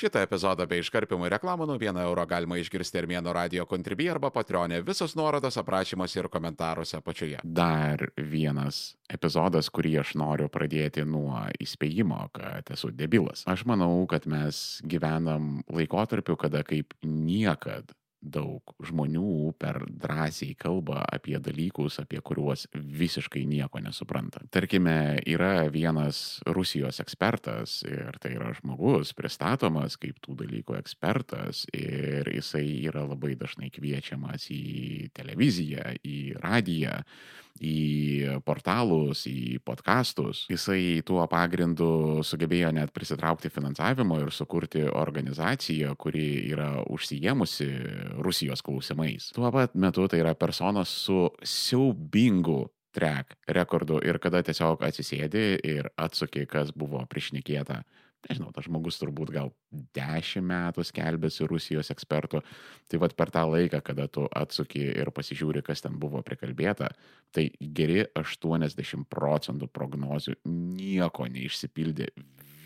Šitą epizodą bei iškarpimų reklamų nuo 1 euro galima išgirsti Armėno radio kontribį arba patronė. Visos nuorodos aprašymuose ir komentaruose apačioje. Dar vienas epizodas, kurį aš noriu pradėti nuo įspėjimo, kad esu debilas. Aš manau, kad mes gyvenam laikotarpiu, kada kaip niekad daug žmonių per drąsiai kalba apie dalykus, apie kuriuos visiškai nieko nesupranta. Tarkime, yra vienas Rusijos ekspertas ir tai yra žmogus pristatomas kaip tų dalykų ekspertas ir jisai yra labai dažnai kviečiamas į televiziją, į radiją į portalus, į podkastus. Jisai tuo pagrindu sugebėjo net prisitraukti finansavimo ir sukurti organizaciją, kuri yra užsijėmusi Rusijos klausimais. Tuo pat metu tai yra personas su siaubingu track rekordu ir kada tiesiog atsisėdi ir atsuki, kas buvo priešnekėta nežinau, tas žmogus turbūt gal dešimt metų skelbėsi Rusijos ekspertų, tai vad per tą laiką, kada tu atsuki ir pasižiūri, kas ten buvo prikalbėta, tai geri 80 procentų prognozių nieko neišsipildė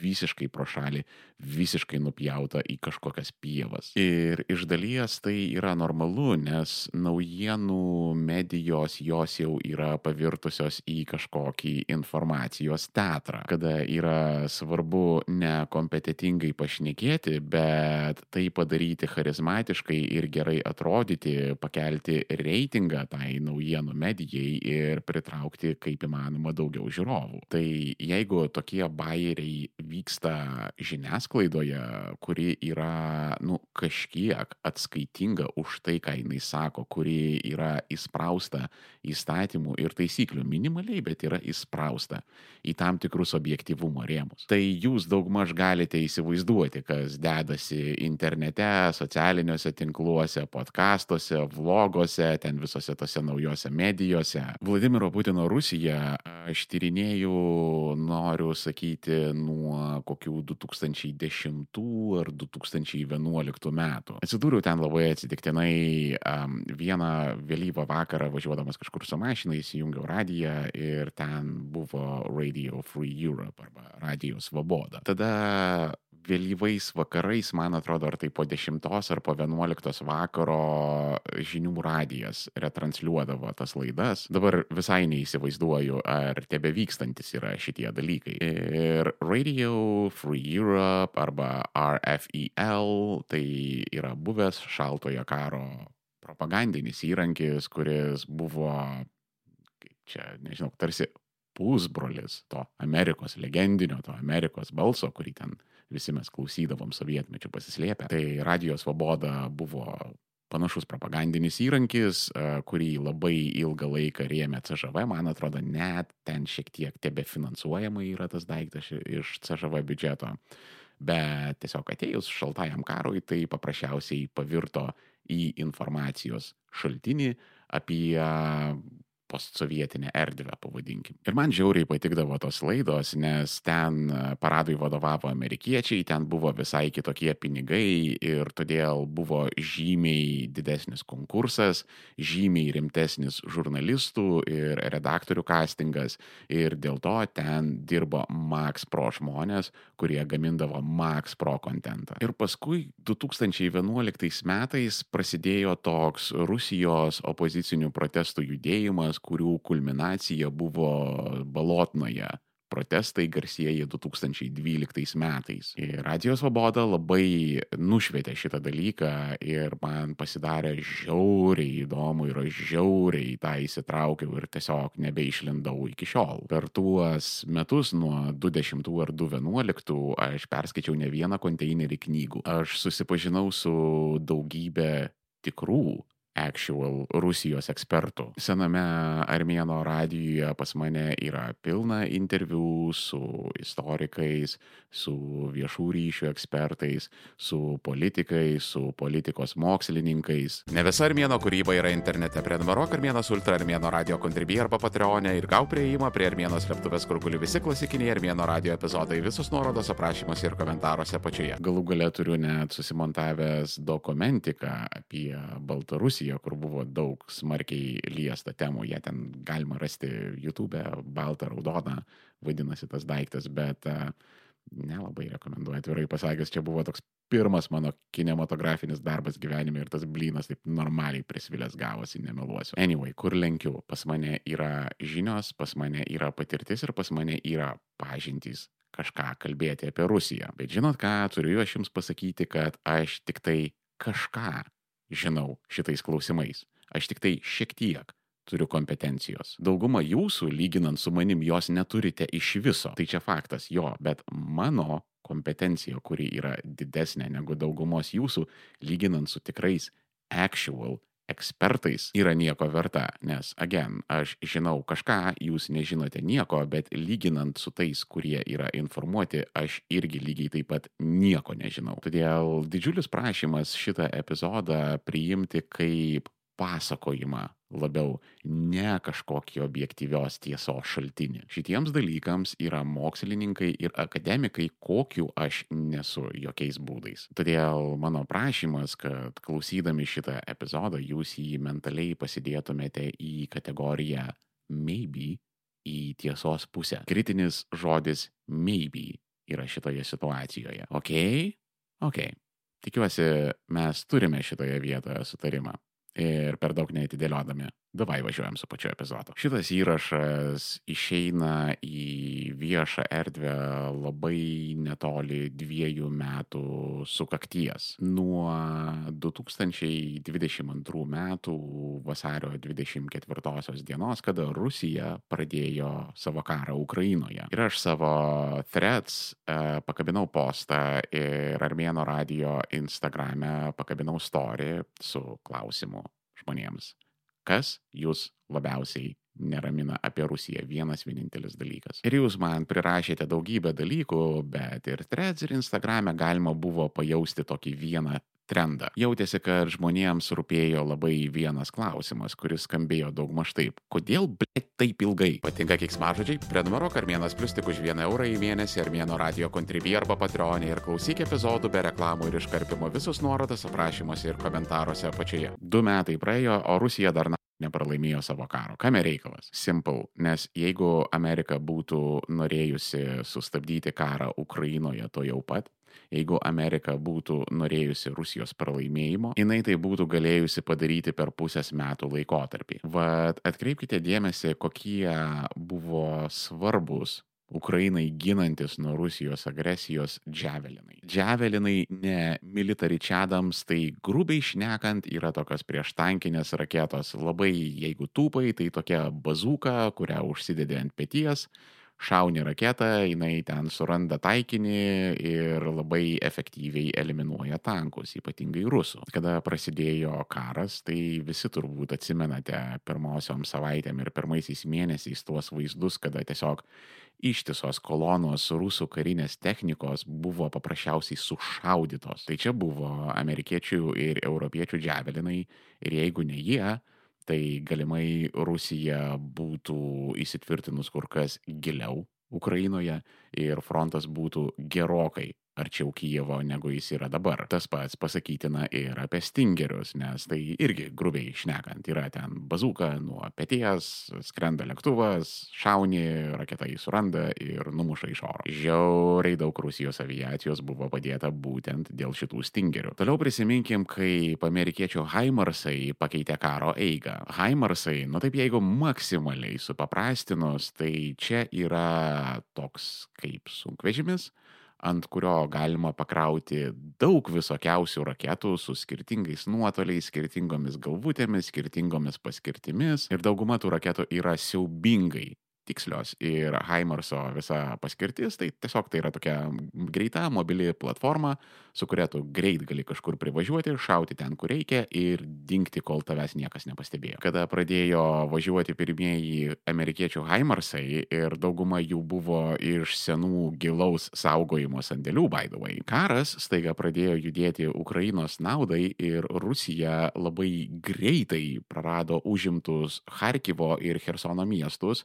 visiškai pro šalį, visiškai nupjauta į kažkokias pievas. Ir iš dalies tai yra normalu, nes naujienų medijos jos jau yra pavirtusios į kažkokį informacijos teatrą, kada yra svarbu ne kompetitingai pašnekėti, bet tai padaryti charizmatiškai ir gerai atrodyti, pakelti reitingą tai naujienų medijai ir pritraukti kaip įmanoma daugiau žiūrovų. Tai jeigu tokie bairiai vyksta žiniasklaidoje, kuri yra, nu, kažkiek atskaitinga už tai, ką jinai sako, kuri yra įsprausta įstatymų ir taisyklių minimaliai, bet yra įsprausta į tam tikrus objektivumo rėmus. Tai jūs daugmaž galite įsivaizduoti, kas dedasi internete, socialiniuose tinkluose, podkastuose, vloguose, ten visose tose naujose medijose. Vladimiro Putino Rusija aš tyrinėjau, noriu sakyti, nuo kokių 2010 ar 2011 metų. Atsidūriau ten labai atsitiktinai um, vieną vėlyvą vakarą važiuodamas kažkur su mašina, įsijungiau radiją ir ten buvo Radio Free Europe arba Radio Svoboda. Tada vėlyvais vakarais, man atrodo, ar tai po 10 ar po 11 vakaro žinių radijas retransliuodavo tas laidas. Dabar visai neįsivaizduoju, ar tebe vykstantis yra šitie dalykai. Ir Radio Free Europe arba RFEL tai yra buvęs šaltojo karo propagandinis įrankis, kuris buvo, čia nežinau, tarsi pusbrolis to Amerikos legendinio, to Amerikos balso, kurį ten visi mes klausydavom sovietmečių pasislėpę. Tai Radio Svoboda buvo panašus propagandinis įrankis, kurį labai ilgą laiką rėmė CŽV, man atrodo, net ten šiek tiek tebe finansuojama yra tas daiktas iš CŽV biudžeto. Bet tiesiog atėjus šaltajam karui, tai paprasčiausiai pavirto į informacijos šaltinį apie postsovietinę erdvę, pavadinkim. Ir man žiauriai patikdavo tos laidos, nes ten paradui vadovavo amerikiečiai, ten buvo visai kitokie pinigai ir todėl buvo žymiai didesnis konkursas, žymiai rimtesnis žurnalistų ir redaktorių castingas ir dėl to ten dirbo Max Pro žmonės, kurie gamindavo Max Pro kontentą. Ir paskui 2011 metais prasidėjo toks Rusijos opozicinių protestų judėjimas, kurių kulminacija buvo Balotnoje. Protestai garsieji 2012 metais. Ir Radio Svoboda labai nušvietė šitą dalyką ir man pasidarė žiauriai įdomu ir aš žiauriai tą įsitraukiau ir tiesiog nebeišlindau iki šiol. Per tuos metus nuo 20 ar 2011 aš perskaičiau ne vieną konteinerį knygų. Aš susipažinau su daugybė tikrų actual Rusijos ekspertų. Sename Armėno radijoje pas mane yra pilna interviu su istorikais, su viešų ryšių ekspertais, su politikais, su politikos mokslininkais. Ne visa Armėno kūryba yra internete. Prenumeruok Armėnos Ultra Armėno radio kontribį arba Patreonė ir gau prieimą prie Armėnos slėptuvės, kur guli visi klasikiniai Armėno radio epizodai, visus nuorodos aprašymuose ir komentaruose apačioje. Galų gale turiu net susimontavęs dokumentiką apie Baltarusiją Rusiją, kur buvo daug smarkiai liesta temų, jie ten galima rasti YouTube, baltą, raudoną, vadinasi tas daiktas, bet nelabai rekomenduoju, atvirai pasakęs, čia buvo toks pirmas mano kinematografinis darbas gyvenime ir tas blynas taip normaliai prisvilęs gavosi, nemeluosiu. Anyway, kur lenkiu? Pas mane yra žinios, pas mane yra patirtis ir pas mane yra pažintys kažką kalbėti apie Rusiją. Bet žinot ką, turiu aš jums pasakyti, kad aš tik tai kažką žinau šitais klausimais. Aš tik tai šiek tiek turiu kompetencijos. Dauguma jūsų, lyginant su manim, jos neturite iš viso. Tai čia faktas, jo, bet mano kompetencija, kuri yra didesnė negu daugumos jūsų, lyginant su tikrais actual ekspertais, yra nieko verta, nes, again, aš žinau kažką, jūs nežinote nieko, bet lyginant su tais, kurie yra informuoti, aš irgi lygiai taip pat nieko nežinau. Todėl didžiulis prašymas šitą epizodą priimti kaip pasakojimą labiau, ne kažkokį objektyvios tiesos šaltinį. Šitiems dalykams yra mokslininkai ir akademikai, kokiu aš nesu jokiais būdais. Todėl mano prašymas, kad klausydami šitą epizodą jūs jį mentaliai pasidėtumėte į kategoriją maybe į tiesos pusę. Kritinis žodis maybe yra šitoje situacijoje. Ok? Ok. Tikiuosi, mes turime šitoje vietoje sutarimą ir per daug neatidėliodami. Davai važiuojam su pačiu epizodu. Šitas įrašas išeina į viešą erdvę labai netoli dviejų metų sukakties. Nuo 2022 metų vasario 24 dienos, kada Rusija pradėjo savo karą Ukrainoje. Ir aš savo threads e, pakabinau postą ir Armėno radio Instagrame pakabinau story su klausimu žmonėms. Kas jūs labiausiai neramina apie Rusiją? Vienas vienintelis dalykas. Ir jūs man prirašėte daugybę dalykų, bet ir Threads ir Instagrame galima buvo pajausti tokį vieną trendą. Jautėsi, kad žmonėms rūpėjo labai vienas klausimas, kuris skambėjo daug maž taip. Kodėl, blėt, taip ilgai? Patinka kiksmažodžiai? Prenumeruok Armėnas Plus tik už 1 eurą į mėnesį Armėno radio kontribį arba patronį ir klausyk epizodų be reklamų ir iškarpimo visus nuorodas aprašymuose ir komentaruose apačioje. Du metai praėjo, o Rusija dar nepralaimėjo savo karo. Kame reikalas? Simple, nes jeigu Amerika būtų norėjusi sustabdyti karą Ukrainoje to jau pat, jeigu Amerika būtų norėjusi Rusijos pralaimėjimo, jinai tai būtų galėjusi padaryti per pusės metų laikotarpį. Vat atkreipkite dėmesį, kokie buvo svarbus Ukrainai ginantis nuo Rusijos agresijos džiavelinai. Džiavelinai ne militaričiadams, tai grubiai šnekant yra tokios prieštankinės raketos. Labai jeigu tūpai, tai tokia bazuka, kurią užsidedi ant pėties šauni raketą, jinai ten suranda taikinį ir labai efektyviai eliminuoja tankus, ypatingai rusų. Kada prasidėjo karas, tai visi turbūt atsimenate pirmosiom savaitėm ir pirmaisiais mėnesiais tuos vaizdus, kada tiesiog ištisos kolonos rusų karinės technikos buvo paprasčiausiai sušaudytos. Tai čia buvo amerikiečių ir europiečių džiavelinai ir jeigu ne jie, tai galimai Rusija būtų įsitvirtinus kur kas giliau Ukrainoje ir frontas būtų gerokai arčiau Kijevo, negu jis yra dabar. Tas pats pasakytina ir apie stingerius, nes tai irgi grubiai išnekant yra ten bazuka nuo pėties, skrenda lėktuvas, šauni, raketa jį suranda ir numuša iš oro. Žiauriai daug Rusijos aviacijos buvo padėta būtent dėl šitų stingerių. Toliau prisiminkim, kaip amerikiečių Haimarsai pakeitė karo eigą. Haimarsai, nu taip jeigu maksimaliai supaprastinus, tai čia yra toks kaip sunkvežimis, ant kurio galima pakrauti daug visokiausių raketų su skirtingais nuotoliais, skirtingomis galvutėmis, skirtingomis paskirtimis. Ir dauguma tų raketų yra siaubingai tikslios ir Haimarso visa paskirtis, tai tiesiog tai yra tokia greita, mobili platforma, su kuria tu greit gali kažkur privažiuoti, šauti ten, kur reikia ir dinkti, kol tavęs niekas nepastebėjo. Kada pradėjo važiuoti pirmieji amerikiečių Haimarsai ir dauguma jų buvo iš senų gilaus saugojimo sandėlių, way, karas staiga pradėjo judėti Ukrainos naudai ir Rusija labai greitai prarado užimtus Harkivo ir Hersono miestus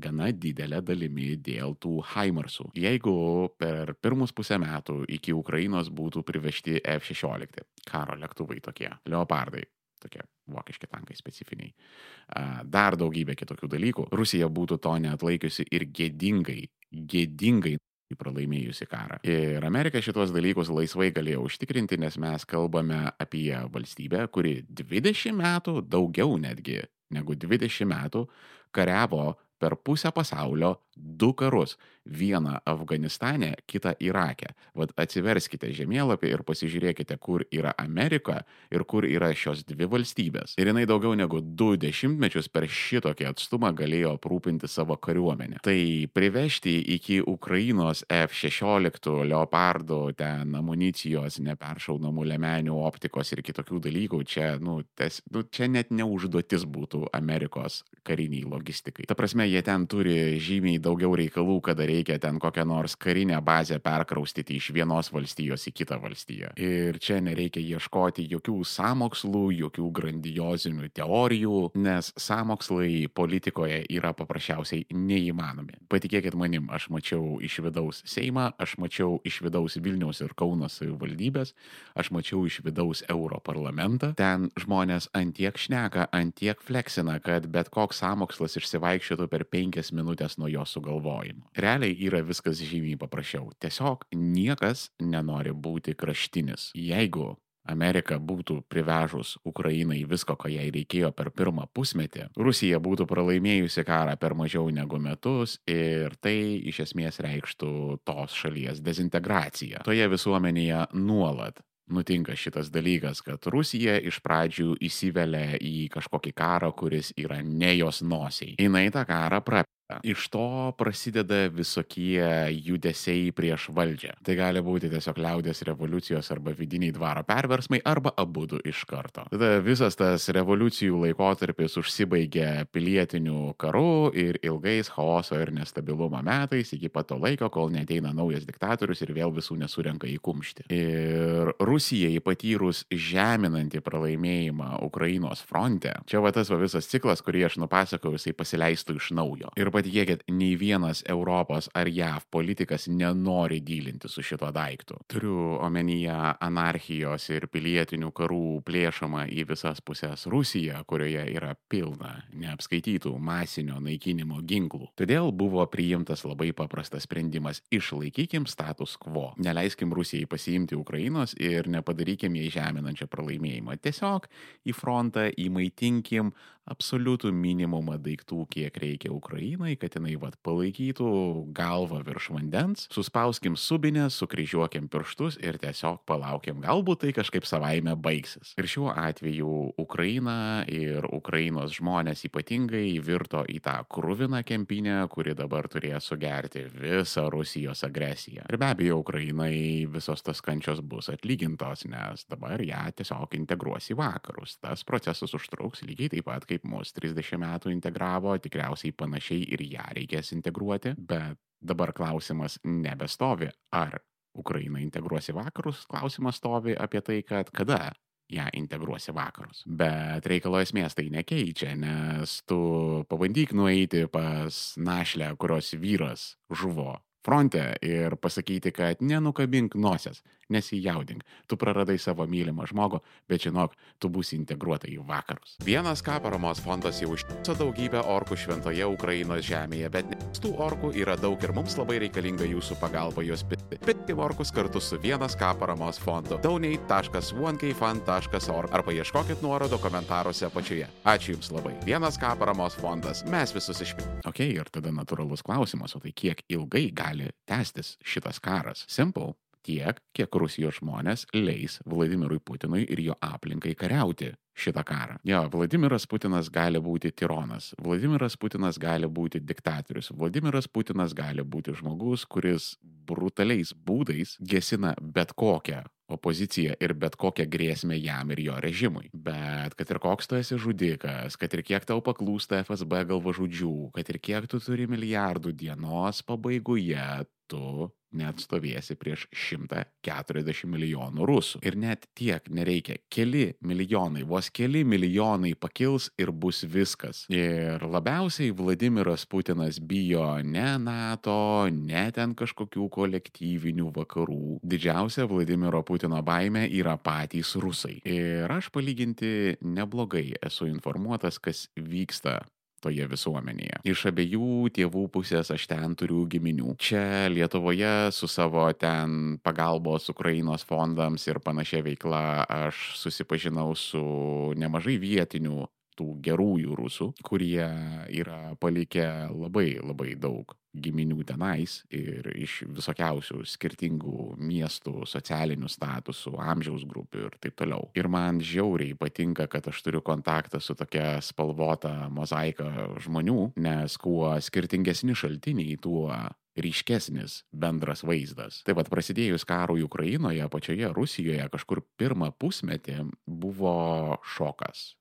gana didelė dalimi dėl tų Haimarsų. Jeigu per pirmus pusę metų iki Ukrainos būtų privežti F-16 karo lėktuvai tokie, leopardai, tokie vokiški tankai specifiniai, dar daugybė kitokių dalykų, Rusija būtų to neatlaikiusi ir gėdingai, gėdingai pralaimėjusi karą. Ir Amerika šitos dalykus laisvai galėjo užtikrinti, nes mes kalbame apie valstybę, kuri 20 metų, daugiau netgi negu 20 metų, kariavo per pusę pasaulio du karus. Vieną Afganistane, kitą Irake. Vat atsiverskite žemėlapį ir pasižiūrėkite, kur yra Amerika ir kur yra šios dvi valstybės. Ir jinai daugiau negu du dešimtmečius per šitokį atstumą galėjo aprūpinti savo kariuomenę. Tai privežti iki Ukrainos F-16 leopardų, ten amunicijos, neperšaunamų lemenių, optikos ir kitokių dalykų, čia, nu, tes, nu, čia net neužduotis būtų Amerikos kariniai logistikai. Ta prasme, jie ten turi žymiai daugiau reikalų, kada reikia ten kokią nors karinę bazę perkraustyti iš vienos valstijos į kitą valstiją. Ir čia nereikia ieškoti jokių samokslų, jokių grandiozinių teorijų, nes samokslai politikoje yra paprasčiausiai neįmanomi. Patikėkit manim, aš mačiau iš vidaus Seimą, aš mačiau iš vidaus Vilniaus ir Kaunas savivaldybės, aš mačiau iš vidaus Europarlamentą. Ten žmonės antiek šneka, antiek fleksina, kad bet koks samokslas išsivaikščiotų per penkias minutės nuo jo sugalvojimo. Realiai yra viskas žymiai paprasčiau. Tiesiog niekas nenori būti kraštinis. Jeigu Amerika būtų privežus Ukrainai visko, ko jai reikėjo per pirmą pusmetį, Rusija būtų pralaimėjusi karą per mažiau negu metus ir tai iš esmės reikštų tos šalies dezintegraciją. Toje visuomenėje nuolat nutinka šitas dalykas, kad Rusija iš pradžių įsivelia į kažkokį karą, kuris yra ne jos nosiai. Jis tą karą prapė. Iš to prasideda visokie judesiai prieš valdžią. Tai gali būti tiesiog liaudės revoliucijos arba vidiniai dvaro perversmai arba abu du iš karto. Tada visas tas revoliucijų laikotarpis užsibaigia pilietiniu karu ir ilgais chaoso ir nestabilumo metais iki pat to laiko, kol neteina naujas diktatorius ir vėl visų nesurenka į kumštį. Ir Rusijai patyrus žeminantį pralaimėjimą Ukrainos fronte, čia va tas va visas ciklas, kurį aš nupasakojau, jisai pasileistų iš naujo. Ir patikėkit, nei vienas Europos ar JAV politikas nenori dylinti su šito daiktu. Turiu omenyje anarchijos ir pilietinių karų plėšamą į visas pusės Rusiją, kurioje yra pilna neapskaitytų masinio naikinimo ginklų. Todėl buvo priimtas labai paprastas sprendimas - išlaikykim status quo. Neleiskim Rusijai pasiimti Ukrainos ir nepadarykim jai žeminančią pralaimėjimą. Tiesiog į frontą įmaitinkim absoliutų minimumą daiktų, kiek reikia Ukrainai, kad jinai vat, palaikytų galvą virš vandens, suspauskim subinę, sukryžiuokim pirštus ir tiesiog palaukim, galbūt tai kažkaip savaime baigsis. Ir šiuo atveju Ukraina ir Ukrainos žmonės ypatingai virto į tą krūviną kempinę, kuri dabar turės sugerti visą Rusijos agresiją. Ir be abejo, Ukrainai visos tos kančios bus atlygintos, nes dabar ją tiesiog integruos į vakarus. Tas procesas užtruks lygiai taip pat, kaip mus 30 metų integravo, tikriausiai panašiai ir ją reikės integruoti, bet dabar klausimas nebestovi, ar Ukraina integruosi vakarus, klausimas stovi apie tai, kad kada ją integruosi vakarus. Bet reikalo esmės tai nekeičia, nes tu pabandyk nueiti pas našlę, kurios vyras žuvo fronte ir pasakyti, kad nenukabink nosies, nesijaudink, tu praradai savo mylimą žmogų, bet žinok, tu būsi integruota į vakarus. Vienas ką paramos fondas jau užtiso daugybę orkų šventoje Ukrainos žemėje, bet tų orkų yra daug ir mums labai reikalinga jūsų pagalba juos pitti. Pitti orkus kartu su vienas ką paramos fondu. donate.1kfan.org arba ieškokit nuorodo komentaruose apačioje. Ačiū Jums labai. Vienas ką paramos fondas. Mes visus išpildėme. Ok, ir tada natūralus klausimas, o tai kiek ilgai gali tęstis šitas karas? Simple tiek, kiek Rusijos žmonės leis Vladimirui Putinui ir jo aplinkai kariauti šitą karą. Jo, Vladimiras Putinas gali būti tironas, Vladimiras Putinas gali būti diktatorius, Vladimiras Putinas gali būti žmogus, kuris brutaliais būdais gesina bet kokią opoziciją ir bet kokią grėsmę jam ir jo režimui. Bet kad ir koks tu esi žudikas, kad ir kiek tau paklūsta FSB galvažudžių, kad ir kiek tu turi milijardų dienos pabaigoje, tu neatstovėsi prieš 140 milijonų rusų. Ir net tiek nereikia. Keli milijonai, vos keli milijonai pakils ir bus viskas. Ir labiausiai Vladimiras Putinas bijo ne NATO, ne ten kažkokių kolektyvinių vakarų. Didžiausia Vladimiro Putino baime yra patys rusai. Ir aš palyginti neblogai esu informuotas, kas vyksta toje visuomenėje. Iš abiejų tėvų pusės aš ten turiu giminių. Čia Lietuvoje su savo ten pagalbos Ukrainos fondams ir panašia veikla aš susipažinau su nemažai vietinių tų gerųjų rusų, kurie yra palikę labai labai daug giminių tenais ir iš visokiausių skirtingų miestų, socialinių statusų, amžiaus grupių ir taip toliau. Ir man žiauriai patinka, kad aš turiu kontaktą su tokia spalvota mozaika žmonių, nes kuo skirtingesni šaltiniai, tuo ryškesnis bendras vaizdas. Taip pat prasidėjus karui Ukrainoje, pačioje Rusijoje kažkur pirmą pusmetį buvo šokas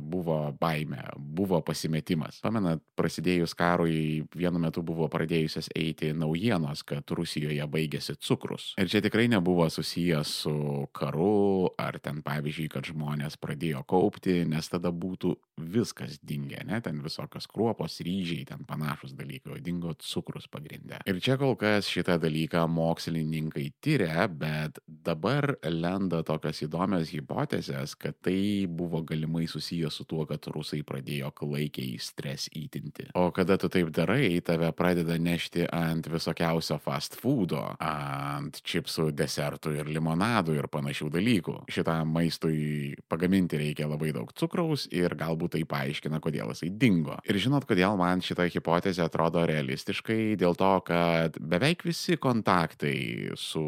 buvo baime, buvo pasimetimas. Pamenat, prasidėjus karui vienu metu buvo pradėjusios eiti naujienos, kad Rusijoje baigėsi cukrus. Ir čia tikrai nebuvo susijęs su karu, ar ten pavyzdžiui, kad žmonės pradėjo kaupti, nes tada būtų viskas dingę, ne, ten visokios kruopos, ryžiai, ten panašus dalykai, o dingo cukrus pagrindė. Ir čia kol kas šitą dalyką mokslininkai tyria, bet dabar lenda tokios įdomios hipotezės, kad tai buvo galimai susijęs su tuo, kad rusai pradėjo klaikiai stres įtinti. O kada tu taip darai, tave pradeda nešti ant visokiausio fast foodo, ant čipsų, desertų ir limonadų ir panašių dalykų. Šitam maistui pagaminti reikia labai daug cukraus ir galbūt tai paaiškina, kodėl jisai dingo. Ir žinot, kodėl man šita hipotezė atrodo realistiškai? Dėl to, kad beveik visi kontaktai, su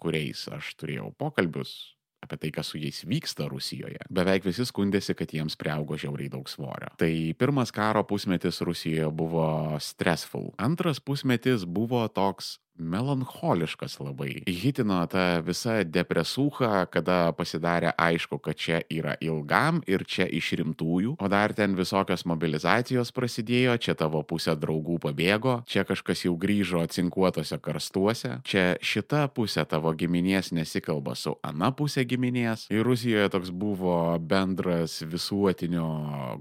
kuriais aš turėjau pokalbius, apie tai, kas su jais vyksta Rusijoje. Beveik visi skundėsi, kad jiems priaugo žiauriai daug svorio. Tai pirmas karo pusmetis Rusijoje buvo stressful. Antras pusmetis buvo toks melancholiškas labai. Hitino ta visa depresūcha, kada pasidarė aišku, kad čia yra ilgam ir čia iš rimtųjų, o dar ten visokios mobilizacijos prasidėjo, čia tavo pusė draugų pabėgo, čia kažkas jau grįžo cinkuotose karstuose, čia šita pusė tavo giminės nesikalba su ana pusė giminės. Ir Rusijoje toks buvo bendras visuotinio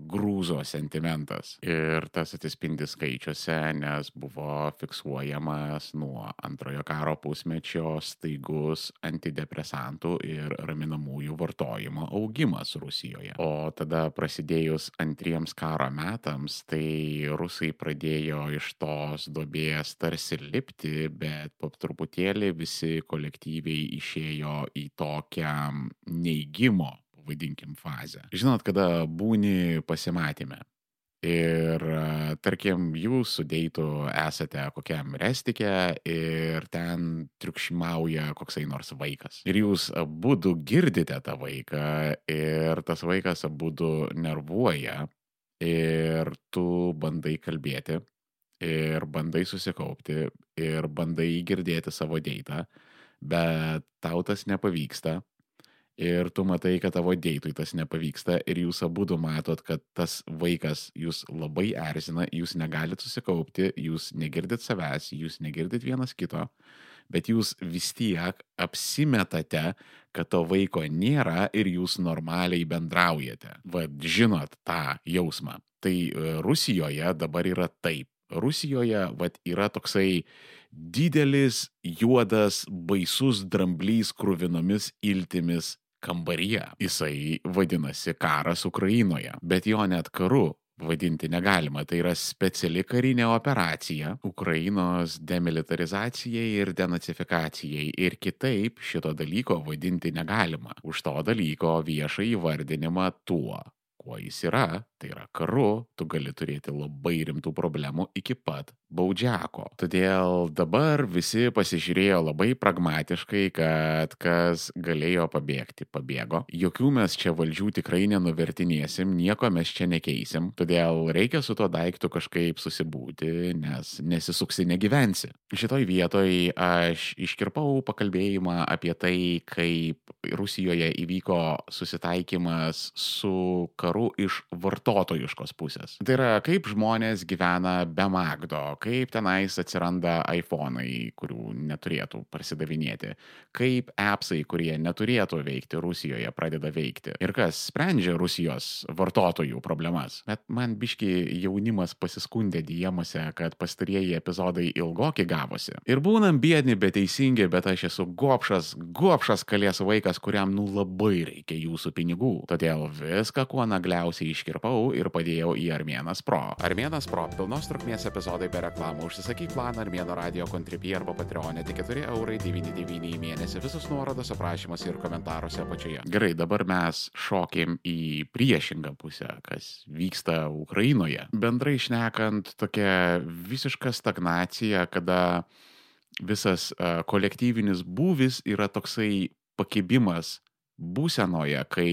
grūzo sentimentas. Ir tas atsispindi skaičiuose, nes buvo fiksuojamas nuo antrojo karo pusmečio staigus antidepresantų ir raminamųjų vartojimo augimas Rusijoje. O tada prasidėjus antriems karo metams, tai rusai pradėjo iš tos dobės tarsi lipti, bet po truputėlį visi kolektyviai išėjo į tokią neigimo vadinkim, fazę. Žinot, kada būni pasimatymę, Ir tarkim, jūs su deitu esate kokiam restike ir ten triukšmauja koksai nors vaikas. Ir jūs abu girdite tą vaiką ir tas vaikas abu nervuoja ir tu bandai kalbėti ir bandai susikaupti ir bandai girdėti savo deitą, bet tau tas nepavyksta ir tu matai, kad tavo deitui tas nepavyksta ir jūs abu matot, kad tas vaikas jūs labai erzina, jūs negalit susikaupti, jūs negirdit savęs, jūs negirdit vienas kito, bet jūs vis tiek apsimetate, kad to vaiko nėra ir jūs normaliai bendraujate. Vad, žinot tą jausmą. Tai e, Rusijoje dabar yra taip. Rusijoje, vad, yra toksai didelis, juodas, baisus dramblys krūvinomis iltimis kambaryje. Jisai vadinasi karas Ukrainoje, bet jo net karu vadinti negalima. Tai yra speciali karinė operacija Ukrainos demilitarizacijai ir denacifikacijai. Ir kitaip šito dalyko vadinti negalima. Už to dalyko viešą įvardinimą tuo, kuo jis yra, tai yra karu, tu gali turėti labai rimtų problemų iki pat baudžiako. Todėl dabar visi pasižiūrėjo labai pragmatiškai, kad kas galėjo pabėgti, pabėgo. Jokių mes čia valdžių tikrai nenuvertinėsim, nieko mes čia nekeisim. Todėl reikia su tuo daiktu kažkaip susibūti, nes nesisuksi negyvensi. Šitoj vietoj aš iškirpau pakalbėjimą apie tai, kaip Rusijoje įvyko susitaikymas su karu iš vartotojų vartotojiškos pusės. Tai yra, kaip žmonės gyvena be Magdo, kaip tenais atsiranda iPhone'ai, kurių neturėtų parsidavinėti, kaip appsai, kurie neturėtų veikti Rusijoje, pradeda veikti. Ir kas sprendžia Rusijos vartotojų problemas. Bet man biški jaunimas pasiskundė diemuose, kad pastarieji epizodai ilgoki gavosi. Ir būnam biedni, bet teisingi, bet aš esu gopšas, gopšas kalės vaikas, kuriam nu labai reikia jūsų pinigų. Todėl viską kuo nagliausiai iškirpau nusipirkau ir padėjau į Armėnas Pro. Armėnas Pro pilnos trukmės epizodai be reklamų. Užsisakyk planą Armėno radio kontribį arba Patreonė tik 4 eurai 99 į mėnesį. Visus nuorodos aprašymuose ir komentaruose apačioje. Gerai, dabar mes šokim į priešingą pusę, kas vyksta Ukrainoje. Bendrai išnekant, tokia visiška stagnacija, kada visas uh, kolektyvinis būvis yra toksai pakibimas būsenoje, kai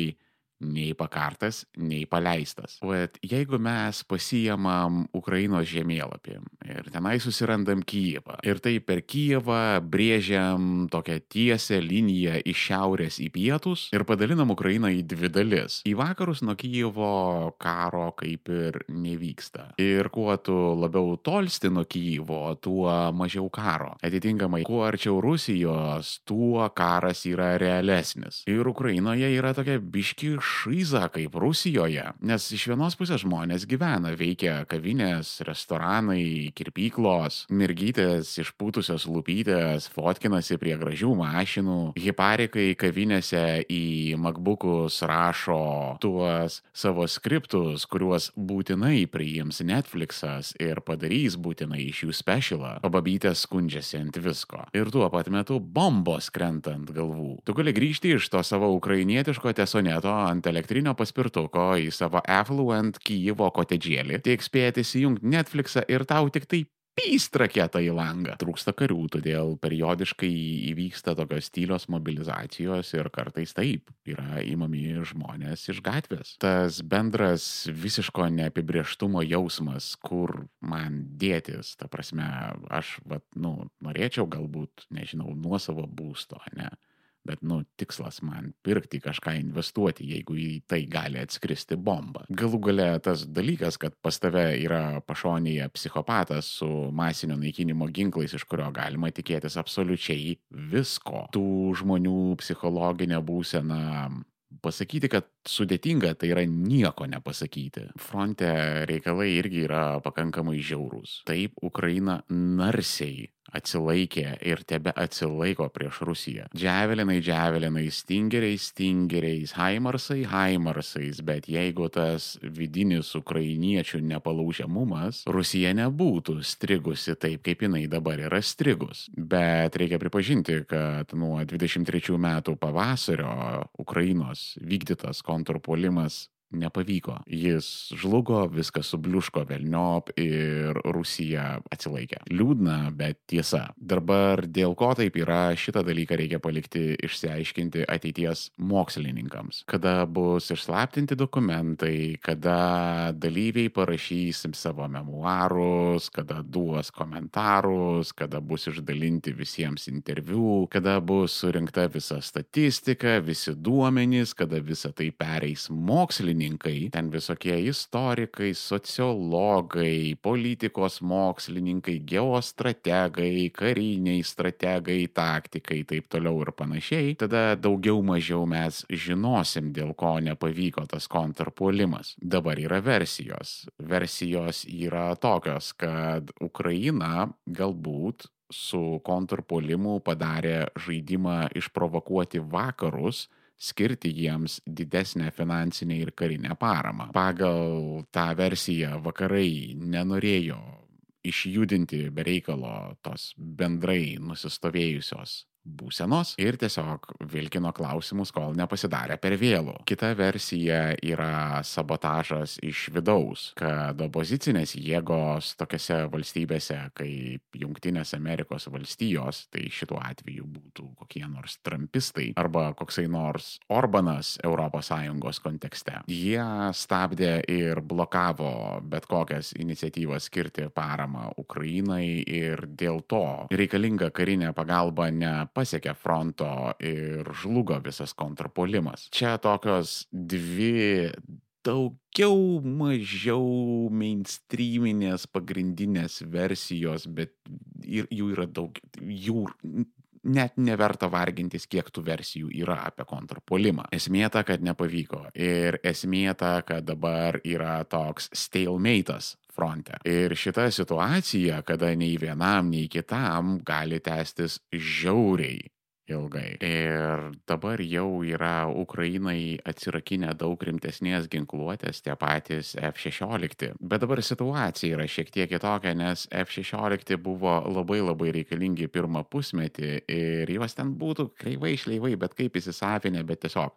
nei pakartas, nei paleistas. Bet jeigu mes pasijamam Ukrainos žemėlapį ir tenai susirandam Kyivą ir tai per Kyivą brėžiam tokią tiesią liniją iš šiaurės į pietus ir padalinam Ukrainą į dvi dalis. Į vakarus nuo Kyjivo karo kaip ir nevyksta. Ir kuo tu labiau tolsti nuo Kyjivo, tuo mažiau karo. Atitinkamai, kuo arčiau Rusijos, tuo karas yra realesnis. Ir Ukrainoje yra tokia biški šyza kaip Rusijoje, nes iš vienos pusės žmonės gyvena, veikia kavinės, restoranai, kirpyklos, mergytės išpūtusios lūpytės, fotkinasi prie gražių mašinų, hiparikai kavinėse į MacBookus rašo tuos savo skriptus, kuriuos būtinai priims Netflixas ir padarys būtinai iš jų specialą, o babytės skundžiasi ant visko. Ir tuo pat metu bombos krenta ant galvų. Tu gali grįžti iš to savo ukrainietiško tesoneto ant elektrinio paspirtuko į savo affluent Kyjivo kotedžėlį, tik spėti įsijungti Netflixą ir tau tik tai pyst raketą į langą. Trūksta karių, todėl periodiškai įvyksta tokios tylios mobilizacijos ir kartais taip yra įmami žmonės iš gatvės. Tas bendras visiško neapibrieštumo jausmas, kur man dėtis, ta prasme, aš, vat, nu, norėčiau galbūt, nežinau, nuosavo būsto, ne? Bet, nu, tikslas man pirkti kažką investuoti, jeigu į tai gali atskristi bomba. Galų gale tas dalykas, kad pas tave yra pašonėje psichopatas su masinio naikinimo ginklais, iš kurio galima tikėtis absoliučiai visko. Tų žmonių psichologinė būsena pasakyti, kad sudėtinga, tai yra nieko nepasakyti. Fronte reikalai irgi yra pakankamai žiaurūs. Taip, Ukraina narsiai atsilaikė ir tebe atsilaiko prieš Rusiją. Džiavelinai, džiavelinai, stingeriai, stingeriais, haimarsai, haimarsais, bet jeigu tas vidinis ukrainiečių nepalaužiamumas, Rusija nebūtų strigusi taip, kaip jinai dabar yra strigus. Bet reikia pripažinti, kad nuo 23 metų pavasario Ukrainos vykdytas kontrpolimas nepavyko. Jis žlugo, viskas subliuško velniop ir Rusija atsilaikė. Liūdna, bet tiesa. Dabar dėl ko taip yra, šitą dalyką reikia palikti išsiaiškinti ateities mokslininkams. Kada bus išslaptinti dokumentai, kada dalyviai parašys savo memoarus, kada duos komentarus, kada bus išdalinti visiems interviu, kada bus surinkta visa statistika, visi duomenys, kada visa tai pereis mokslininkai mokslininkai, ten visokie istorikai, sociologai, politikos mokslininkai, geostrategai, kariniai strategai, taktikai, taip toliau ir panašiai, tada daugiau mažiau mes žinosim, dėl ko nepavyko tas kontrpuolimas. Dabar yra versijos. Versijos yra tokios, kad Ukraina galbūt su kontrpuolimu padarė žaidimą išprovokuoti vakarus, skirti jiems didesnę finansinę ir karinę paramą. Pagal tą versiją vakarai nenorėjo išjudinti bereikalo tos bendrai nusistovėjusios būsenos ir tiesiog vilkino klausimus, kol nepasidarė per vėlų. Kita versija yra sabotažas iš vidaus, kad opozicinės jėgos tokiose valstybėse kaip Junktinės Amerikos valstijos, tai šituo atveju būtų kokie nors trumpistai arba koksai nors Orbanas ES kontekste, jie stabdė ir blokavo bet kokias iniciatyvas skirti paramą Ukrainai ir dėl to reikalinga karinė pagalba ne pasiekė fronto ir žlugo visas kontrpolimas. Čia tokios dvi daugiau mažiau mainstreaminės pagrindinės versijos, bet ir jų yra daug, jų net neverta vargintis, kiek tų versijų yra apie kontrpolimą. Esmė ta, kad nepavyko. Ir esmė ta, kad dabar yra toks stalemate'as fronte. Ir šita situacija, kada nei vienam, nei kitam gali tęstis žiauriai ilgai. Ir dabar jau yra Ukrainai atsirakinę daug rimtesnės ginkluotės, tie patys F-16. Bet dabar situacija yra šiek tiek kitokia, nes F-16 buvo labai labai reikalingi pirmą pusmetį ir juos ten būtų kreivai išleivai, bet kaip įsisavinę, bet tiesiog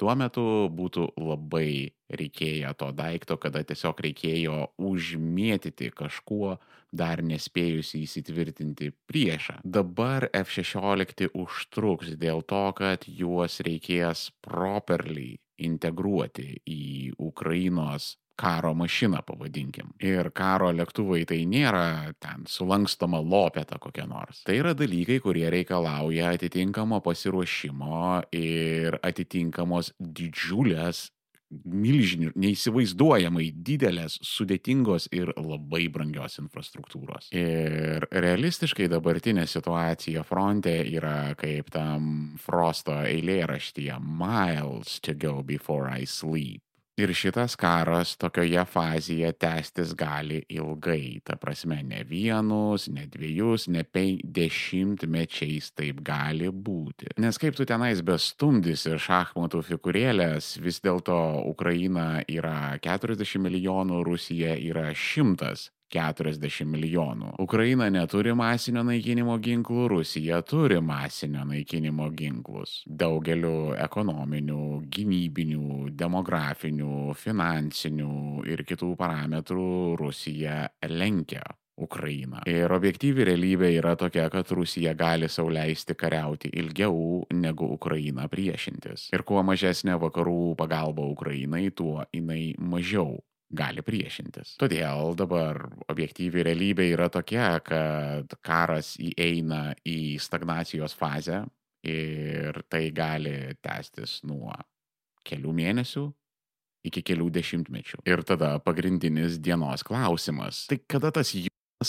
tuo metu būtų labai reikėję to daikto, kada tiesiog reikėjo užmėtyti kažkuo dar nespėjusi įsitvirtinti priešą. Dabar F-16 užtruks dėl to, kad juos reikės properly integruoti į Ukrainos karo mašiną, pavadinkim. Ir karo lėktuvai tai nėra ten sulankstoma lopeta kokia nors. Tai yra dalykai, kurie reikalauja atitinkamo pasiruošimo ir atitinkamos didžiulės milžinių, neįsivaizduojamai didelės, sudėtingos ir labai brangios infrastruktūros. Ir realistiškai dabartinė situacija fronte yra kaip tam Frosto eilėraštyje Miles to go before I sleep. Ir šitas karas tokioje fazėje tęstis gali ilgai, ta prasme, ne vienus, ne dviejus, ne penkdešimtmečiais taip gali būti. Nes kaip tu tenais bestumdysi šachmatų figūrėlės, vis dėlto Ukraina yra 40 milijonų, Rusija yra 100 40 milijonų. Ukraina neturi masinio naikinimo ginklų, Rusija turi masinio naikinimo ginklus. Daugeliu ekonominių, gynybinių, demografinių, finansinių ir kitų parametrų Rusija lenkia Ukrainą. Ir objektyvi realybė yra tokia, kad Rusija gali sauliaisti kariauti ilgiau negu Ukraina priešintis. Ir kuo mažesnė vakarų pagalba Ukrainai, tuo jinai mažiau gali priešintis. Todėl dabar objektyvi realybė yra tokia, kad karas įeina į stagnacijos fazę ir tai gali tęstis nuo kelių mėnesių iki kelių dešimtmečių. Ir tada pagrindinis dienos klausimas. Tai kada tas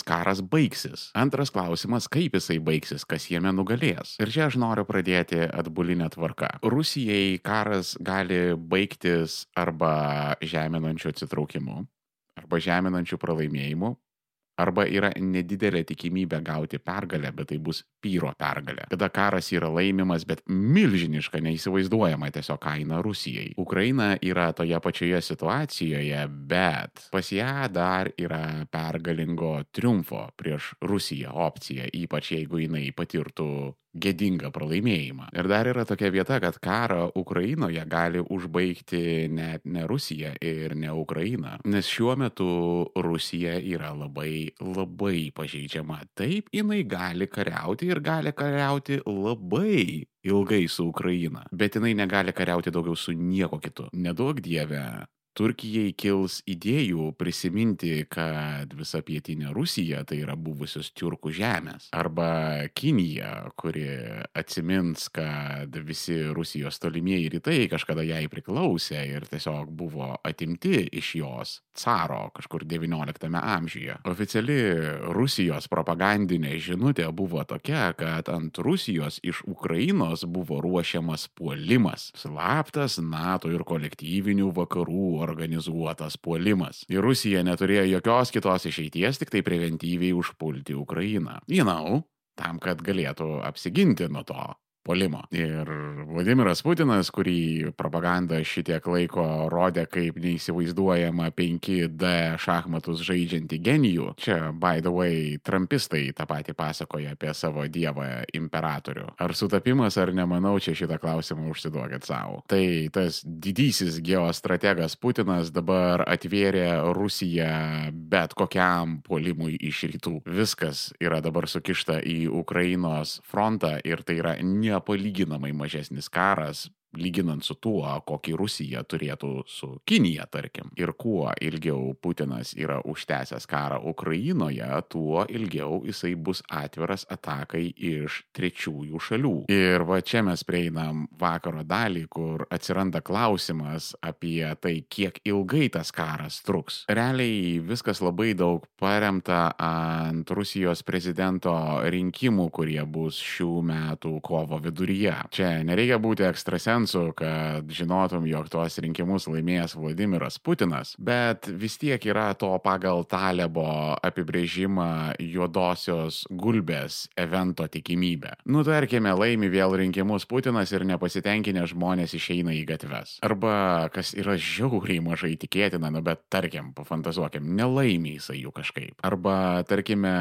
karas baigsis. Antras klausimas, kaip jisai baigsis, kas jame nugalės. Ir čia aš noriu pradėti atbulinę tvarką. Rusijai karas gali baigtis arba žeminančiu atsitraukimu, arba žeminančiu pralaimėjimu, arba yra nedidelė tikimybė gauti pergalę, bet tai bus pyro pergalė. Tada karas yra laimimas, bet milžiniška, neįsivaizduojama tiesiog kaina Rusijai. Ukraina yra toje pačioje situacijoje, bet pas ją dar yra pergalingo triumfo prieš Rusiją opcija, ypač jeigu jinai patirtų gėdingą pralaimėjimą. Ir dar yra tokia vieta, kad karą Ukrainoje gali užbaigti net ne Rusija ir ne Ukraina, nes šiuo metu Rusija yra labai, labai pažeidžiama. Taip, jinai gali kariauti ir gali kariauti labai ilgai su Ukraina, bet jinai negali kariauti daugiau su nieko kitu. Nedaug dieve, Turkijai kils idėjų prisiminti, kad visa pietinė Rusija tai yra buvusios turkų žemės. Arba Kinija, kuri atsimins, kad visi Rusijos tolimieji rytai kažkada jai priklausė ir tiesiog buvo atimti iš jos caro kažkur XIX amžiuje. Oficiali Rusijos propagandinė žinutė buvo tokia, kad ant Rusijos iš Ukrainos buvo ruošiamas puolimas. Slaptas NATO ir kolektyvinių vakarų organizuotas puolimas. Ir Rusija neturėjo jokios kitos išeities, tik tai preventyviai užpulti Ukrainą. Žinau, tam, kad galėtų apsiginti nuo to puolimo. Ir Vladimiras Putinas, kurį propaganda šitiek laiko rodė kaip neįsivaizduojama 5D šachmatus žaidžiantį genijų, čia, by the way, trumpistai tą patį pasakoja apie savo dievą imperatorių. Ar sutapimas ar nemanau, čia šitą klausimą užsiduokit savo. Tai tas didysis geostrategas Putinas dabar atvėrė Rusiją bet kokiam puolimui iš rytų. Viskas yra dabar sukišta į Ukrainos frontą ir tai yra ne nepalyginamai mažesnis karas lyginant su tuo, kokį Rusija turėtų su Kinija, tarkim. Ir kuo ilgiau Putinas yra užtęsęs karą Ukrainoje, tuo ilgiau jisai bus atviras atakai iš trečiųjų šalių. Ir va čia mes prieinam vakaro dalį, kur atsiranda klausimas apie tai, kiek ilgai tas karas truks. Realiai viskas labai daug paremta ant Rusijos prezidento rinkimų, kurie bus šių metų kovo viduryje. Čia nereikia būti ekstrasensu šansų, kad žinotum, jog tuos rinkimus laimėjęs Vladimiras Putinas, bet vis tiek yra to pagal Talebo apibrėžimą juodosios gulbės evento tikimybė. Nu, tarkime, laimi vėl rinkimus Putinas ir nepasitenkinę žmonės išeina į gatves. Arba, kas yra žiauriai mažai tikėtina, nu, bet tarkim, pafantazuokim, nelaimi jisai jų kažkaip. Arba, tarkime,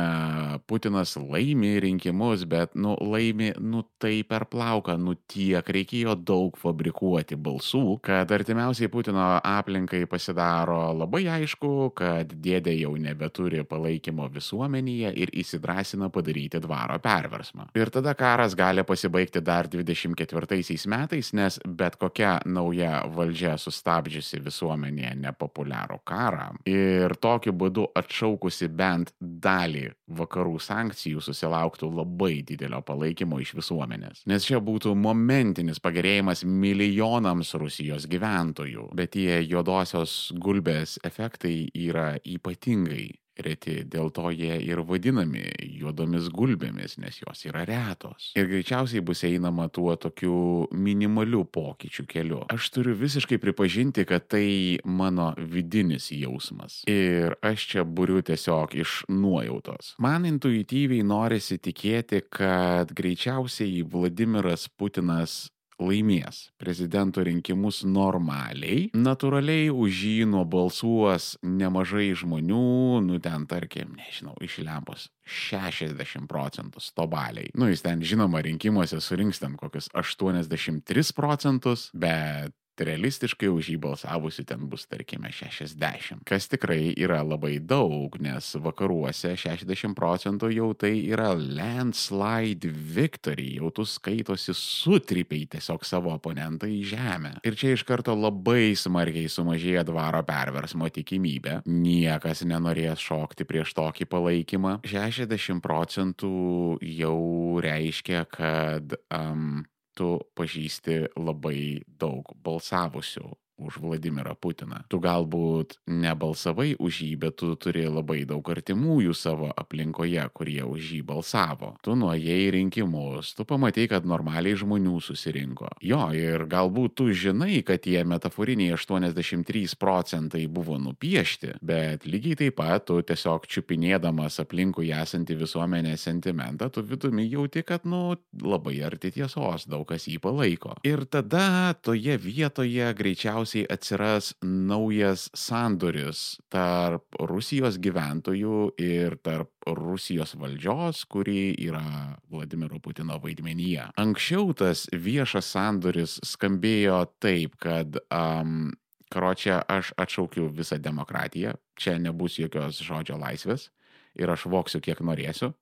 Putinas laimi rinkimus, bet, nu, laimi, nu, tai per plauką, nu, tiek reikėjo daug fabrikuoti balsų, kad artimiausiai Putino aplinkai pasidaro labai aišku, kad dėdė jau nebeturi palaikymo visuomenėje ir įsidrasina padaryti dvaro perversmą. Ir tada karas gali pasibaigti dar 24 metais, nes bet kokia nauja valdžia sustabdžiusi visuomenėje nepopuliarų karą ir tokiu būdu atšaukusi bent dalį vakarų sankcijų susilauktų labai didelio palaikymo iš visuomenės. Nes čia būtų momentinis pagerėjimas milijonams Rusijos gyventojų, bet tie juodosios gulbės efektai yra ypatingai reti, dėl to jie ir vadinami juodomis gulbėmis, nes jos yra retos. Ir greičiausiai bus einama tuo tokiu minimaliu pokyčių keliu. Aš turiu visiškai pripažinti, kad tai mano vidinis jausmas. Ir aš čia buriu tiesiog iš nuojautos. Man intuityviai norisi tikėti, kad greičiausiai Vladimiras Putinas laimės prezidento rinkimus normaliai, natūraliai už jį nubalsuos nemažai žmonių, nu ten tarkim, nežinau, iš lempos 60 procentų stobaliai. Nu, jis ten žinoma rinkimuose surinks ten kokius 83 procentus, bet realistiškai už jį balsavusių ten bus, tarkime, 60. Kas tikrai yra labai daug, nes vakaruose 60 procentų jau tai yra landslide victory, jau tu skaitosi sutrypiai tiesiog savo oponentą į žemę. Ir čia iš karto labai smarkiai sumažėja dvaro perversmo tikimybė. Niekas nenorės šokti prieš tokį palaikymą. 60 procentų jau reiškia, kad um, tu pažįsti labai daug balsavusių už Vladimirą Putiną. Tu galbūt nebalsavai už jį, bet tu turi labai daug artimųjų savo aplinkoje, kurie už jį balsavo. Tu nuėjai rinkimus, tu pamatai, kad normaliai žmonių susirinko. Jo, ir galbūt tu žinai, kad tie metaforiniai 83 procentai buvo nupiešti, bet lygiai taip pat tu tiesiog čiupinėdamas aplinkui esantį visuomenės sentimentą, tu vidumi jauti, kad, nu, labai arti tiesos, daug kas jį palaiko. Ir tada toje vietoje greičiausiai galiausiai atsiras naujas sandoris tarp Rusijos gyventojų ir tarp Rusijos valdžios, kuri yra Vladimiro Putino vaidmenyje. Anksčiau tas viešas sandoris skambėjo taip, kad um, karočią aš atšaukiu visą demokratiją, čia nebus jokios žodžio laisvės ir aš voksiu kiek norėsiu,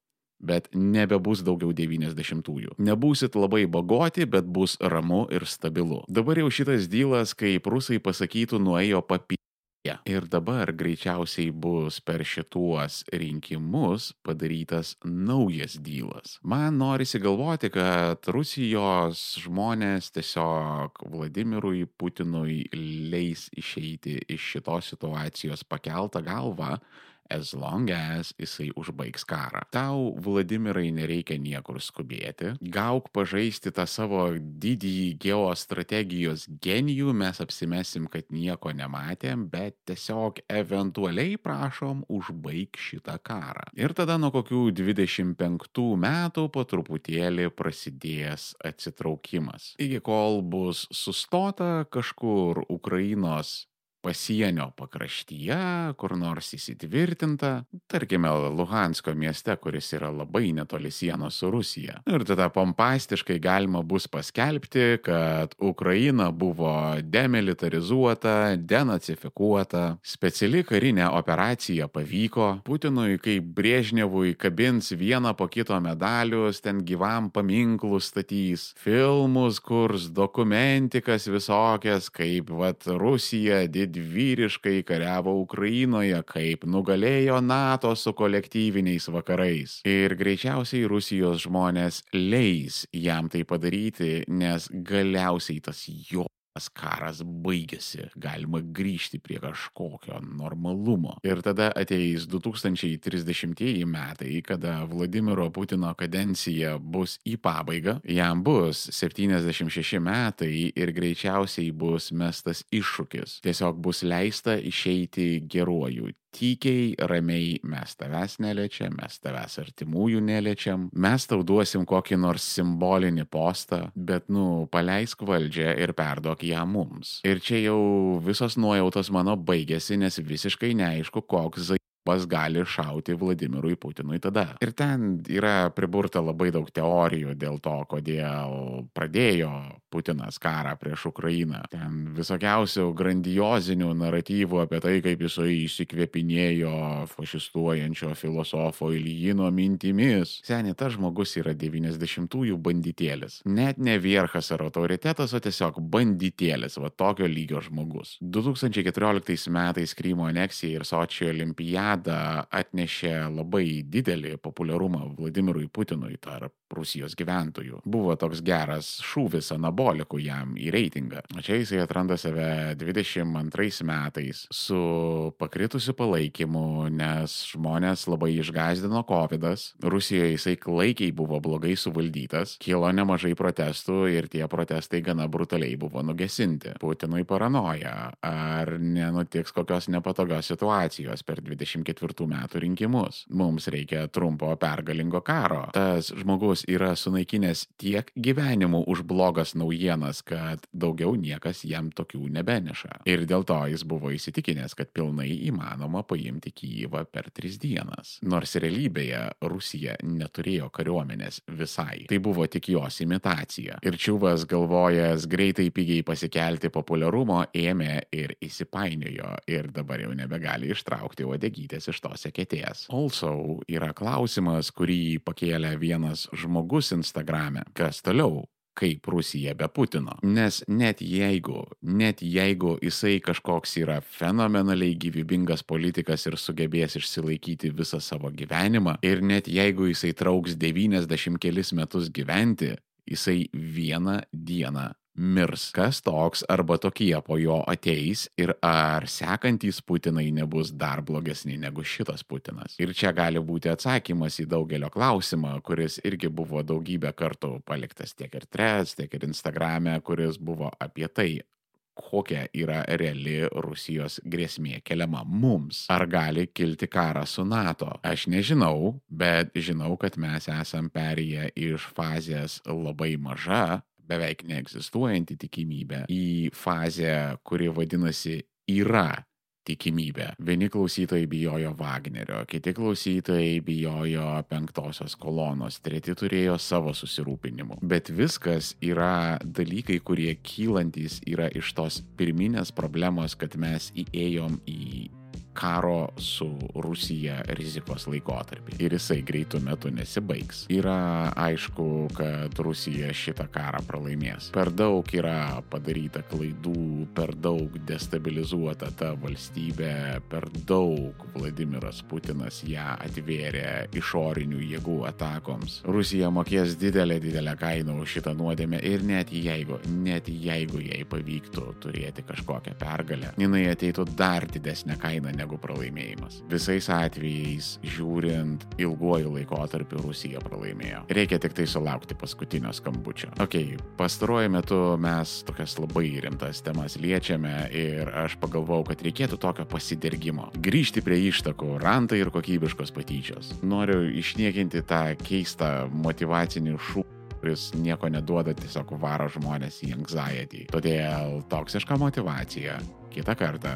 bet nebebus daugiau 90-ųjų. Nebūsit labai bagoti, bet bus ramu ir stabilu. Dabar jau šitas dylas, kaip rusai pasakytų, nuėjo papy. Ir dabar greičiausiai bus per šituos rinkimus padarytas naujas dylas. Man norisi galvoti, kad Rusijos žmonės tiesiog Vladimirui Putinui leis išeiti iš šitos situacijos pakeltą galvą as long as jisai užbaigs karą. Tau, Vladimirai, nereikia niekur skubėti. Gauk pažaisti tą savo didįjį geostrategijos genijų, mes apsimesim, kad nieko nematėm, bet tiesiog eventualiai prašom užbaig šitą karą. Ir tada nuo kokių 25 metų po truputėlį prasidės atsitraukimas. Iki kol bus sustota kažkur Ukrainos pasienio pakraštyje, kur nors įsitvirtinta, tarkime, Luhansko mieste, kuris yra labai netoli sienos su Rusija. Ir tada pompastiškai galima bus paskelbti, kad Ukraina buvo demilitarizuota, denacifikuota, speciali karinė operacija pavyko, Putinui kaip Brėžnevui kabins vieną po kito medalius, ten gyvam paminklų statys, filmus kurs, dokumentikas visokias, kaip vat Rusija did didvyriškai kariavo Ukrainoje, kaip nugalėjo NATO su kolektyviniais vakarais. Ir greičiausiai Rusijos žmonės leis jam tai padaryti, nes galiausiai tas jo tas karas baigėsi, galima grįžti prie kažkokio normalumo. Ir tada ateis 2030 metai, kada Vladimiro Putino kadencija bus į pabaigą, jam bus 76 metai ir greičiausiai bus mestas iššūkis. Tiesiog bus leista išeiti geruoju tykiai, ramiai mes tavęs neliečiam, mes tavęs artimųjų neliečiam, mes tau duosim kokį nors simbolinį postą, bet, nu, paleisk valdžią ir perduok ją mums. Ir čia jau visos nuojautos mano baigėsi, nes visiškai neaišku, koks zaibas gali šauti Vladimirui Putinui tada. Ir ten yra priburta labai daug teorijų dėl to, kodėl pradėjo Putinas karą prieš Ukrainą. Ten visokiausių grandiozinių naratyvų apie tai, kaip jisai įsikvėpinėjo fašistuojančio filosofo Ilyino mintimis. Seniai, tas žmogus yra 90-ųjų banditėlis. Net ne vierchas ar autoritetas, o tiesiog banditėlis, va tokio lygio žmogus. 2014 metais Krymo aneksija ir Sočio olimpiada atnešė labai didelį populiarumą Vladimirui Putinui tarp Rusijos gyventojų. Buvo toks geras šūvis anabolikų jam į reitingą. O čia jisai atranda save 22 metais su pakritusiu palaikymu, nes žmonės labai išgazdino COVID. -as. Rusijoje jisai klaikiai buvo blogai suvaldytas, kilo nemažai protestų ir tie protestai gana brutaliai buvo nugesinti. Putinui paranoja, ar nenutiks kokios nepatogios situacijos per 24 metų rinkimus. Mums reikia trumpo pergalingo karo. Tas žmogus yra sunaikinęs tiek gyvenimų už blogas naujienas, kad daugiau niekas jam tokių nebeneša. Ir dėl to jis buvo įsitikinęs, kad pilnai įmanoma paimti Kyivą per tris dienas. Nors realybėje Rusija neturėjo kariuomenės visai. Tai buvo tik jos imitacija. Ir Čiuvas galvojęs greitai pigiai pasikelti populiarumo ėmė ir įsipainiojo ir dabar jau nebegali ištraukti uodegytės iš tos eketės. Also yra klausimas, kurį pakėlė vienas žmogus Instagrame. Kas toliau? kaip Rusija be Putino. Nes net jeigu, net jeigu jisai kažkoks yra fenomenaliai gyvybingas politikas ir sugebės išsilaikyti visą savo gyvenimą, ir net jeigu jisai trauks 90 kelis metus gyventi, jisai vieną dieną mirs. Kas toks arba tokie po jo ateis ir ar sekantys Putinai nebus dar blogesni negu šitas Putinas. Ir čia gali būti atsakymas į daugelio klausimą, kuris irgi buvo daugybę kartų paliktas tiek ir Trets, tiek ir Instagrame, kuris buvo apie tai, kokia yra reali Rusijos grėsmė keliama mums. Ar gali kilti karas su NATO? Aš nežinau, bet žinau, kad mes esam perėję iš fazės labai maža beveik neegzistuojanti tikimybė į fazę, kuri vadinasi yra tikimybė. Vieni klausytojai bijojo Wagnerio, kiti klausytojai bijojo penktosios kolonos, treti turėjo savo susirūpinimų. Bet viskas yra dalykai, kurie kylantis yra iš tos pirminės problemos, kad mes įėjom į karo su Rusija rizikos laikotarpį. Ir jisai greitų metų nesibaigs. Yra aišku, kad Rusija šitą karą pralaimės. Per daug yra padaryta klaidų, per daug destabilizuota ta valstybė, per daug Vladimiras Putinas ją atvėrė išorinių jėgų atakoms. Rusija mokės didelę, didelę kainą už šitą nuodėmę ir net jeigu, net jeigu jai pavyktų turėti kažkokią pergalę, jinai ateitų dar didesnę kainą negu negu pralaimėjimas. Visais atvejais, žiūrint ilguoju laikotarpiu, Rusija pralaimėjo. Reikia tik tai sulaukti paskutinio skambučio. Ok, pastaruoju metu mes tokias labai rimtas temas liečiame ir aš pagalvojau, kad reikėtų tokio pasidirgimo. Grįžti prie ištakų, rantai ir kokybiškos patyčios. Noriu išniekinti tą keistą motivacinį šūkį kuris nieko neduoda, tiesiog varo žmonės į anxiety. Todėl toksiška motivacija kitą kartą